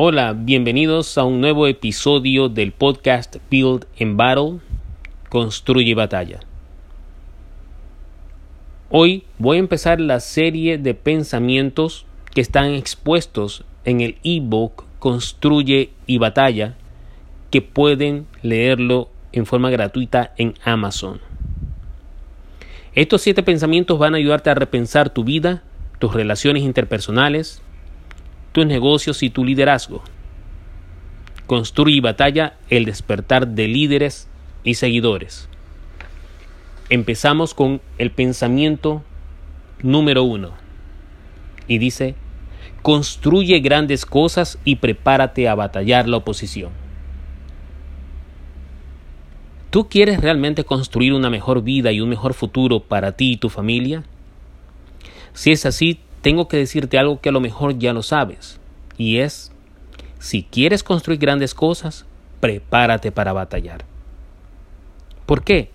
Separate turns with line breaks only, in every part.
Hola, bienvenidos a un nuevo episodio del podcast Build and Battle, Construye Batalla. Hoy voy a empezar la serie de pensamientos que están expuestos en el ebook Construye y Batalla, que pueden leerlo en forma gratuita en Amazon. Estos siete pensamientos van a ayudarte a repensar tu vida, tus relaciones interpersonales, tus negocios y tu liderazgo. Construye y batalla el despertar de líderes y seguidores. Empezamos con el pensamiento número uno. Y dice, construye grandes cosas y prepárate a batallar la oposición. ¿Tú quieres realmente construir una mejor vida y un mejor futuro para ti y tu familia? Si es así, tengo que decirte algo que a lo mejor ya lo sabes, y es, si quieres construir grandes cosas, prepárate para batallar. ¿Por qué?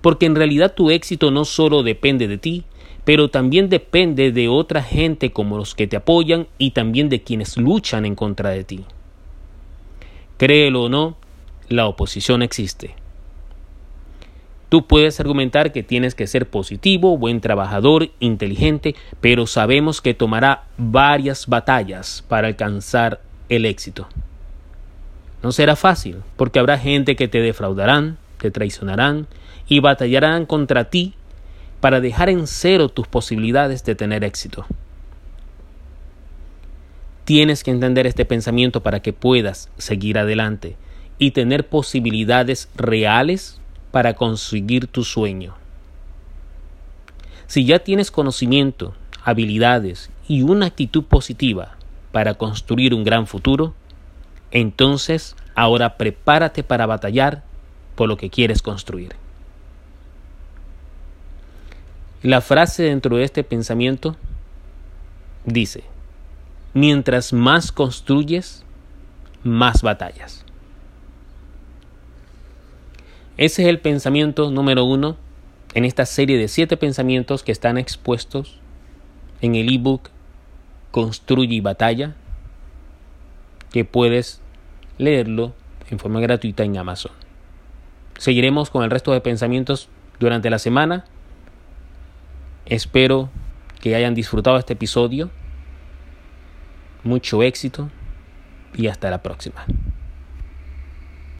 Porque en realidad tu éxito no solo depende de ti, pero también depende de otra gente como los que te apoyan y también de quienes luchan en contra de ti. Créelo o no, la oposición existe. Tú puedes argumentar que tienes que ser positivo, buen trabajador, inteligente, pero sabemos que tomará varias batallas para alcanzar el éxito. No será fácil, porque habrá gente que te defraudarán, te traicionarán y batallarán contra ti para dejar en cero tus posibilidades de tener éxito. Tienes que entender este pensamiento para que puedas seguir adelante y tener posibilidades reales para conseguir tu sueño. Si ya tienes conocimiento, habilidades y una actitud positiva para construir un gran futuro, entonces ahora prepárate para batallar por lo que quieres construir. La frase dentro de este pensamiento dice, mientras más construyes, más batallas. Ese es el pensamiento número uno en esta serie de siete pensamientos que están expuestos en el ebook Construye y Batalla, que puedes leerlo en forma gratuita en Amazon. Seguiremos con el resto de pensamientos durante la semana. Espero que hayan disfrutado este episodio. Mucho éxito y hasta la próxima.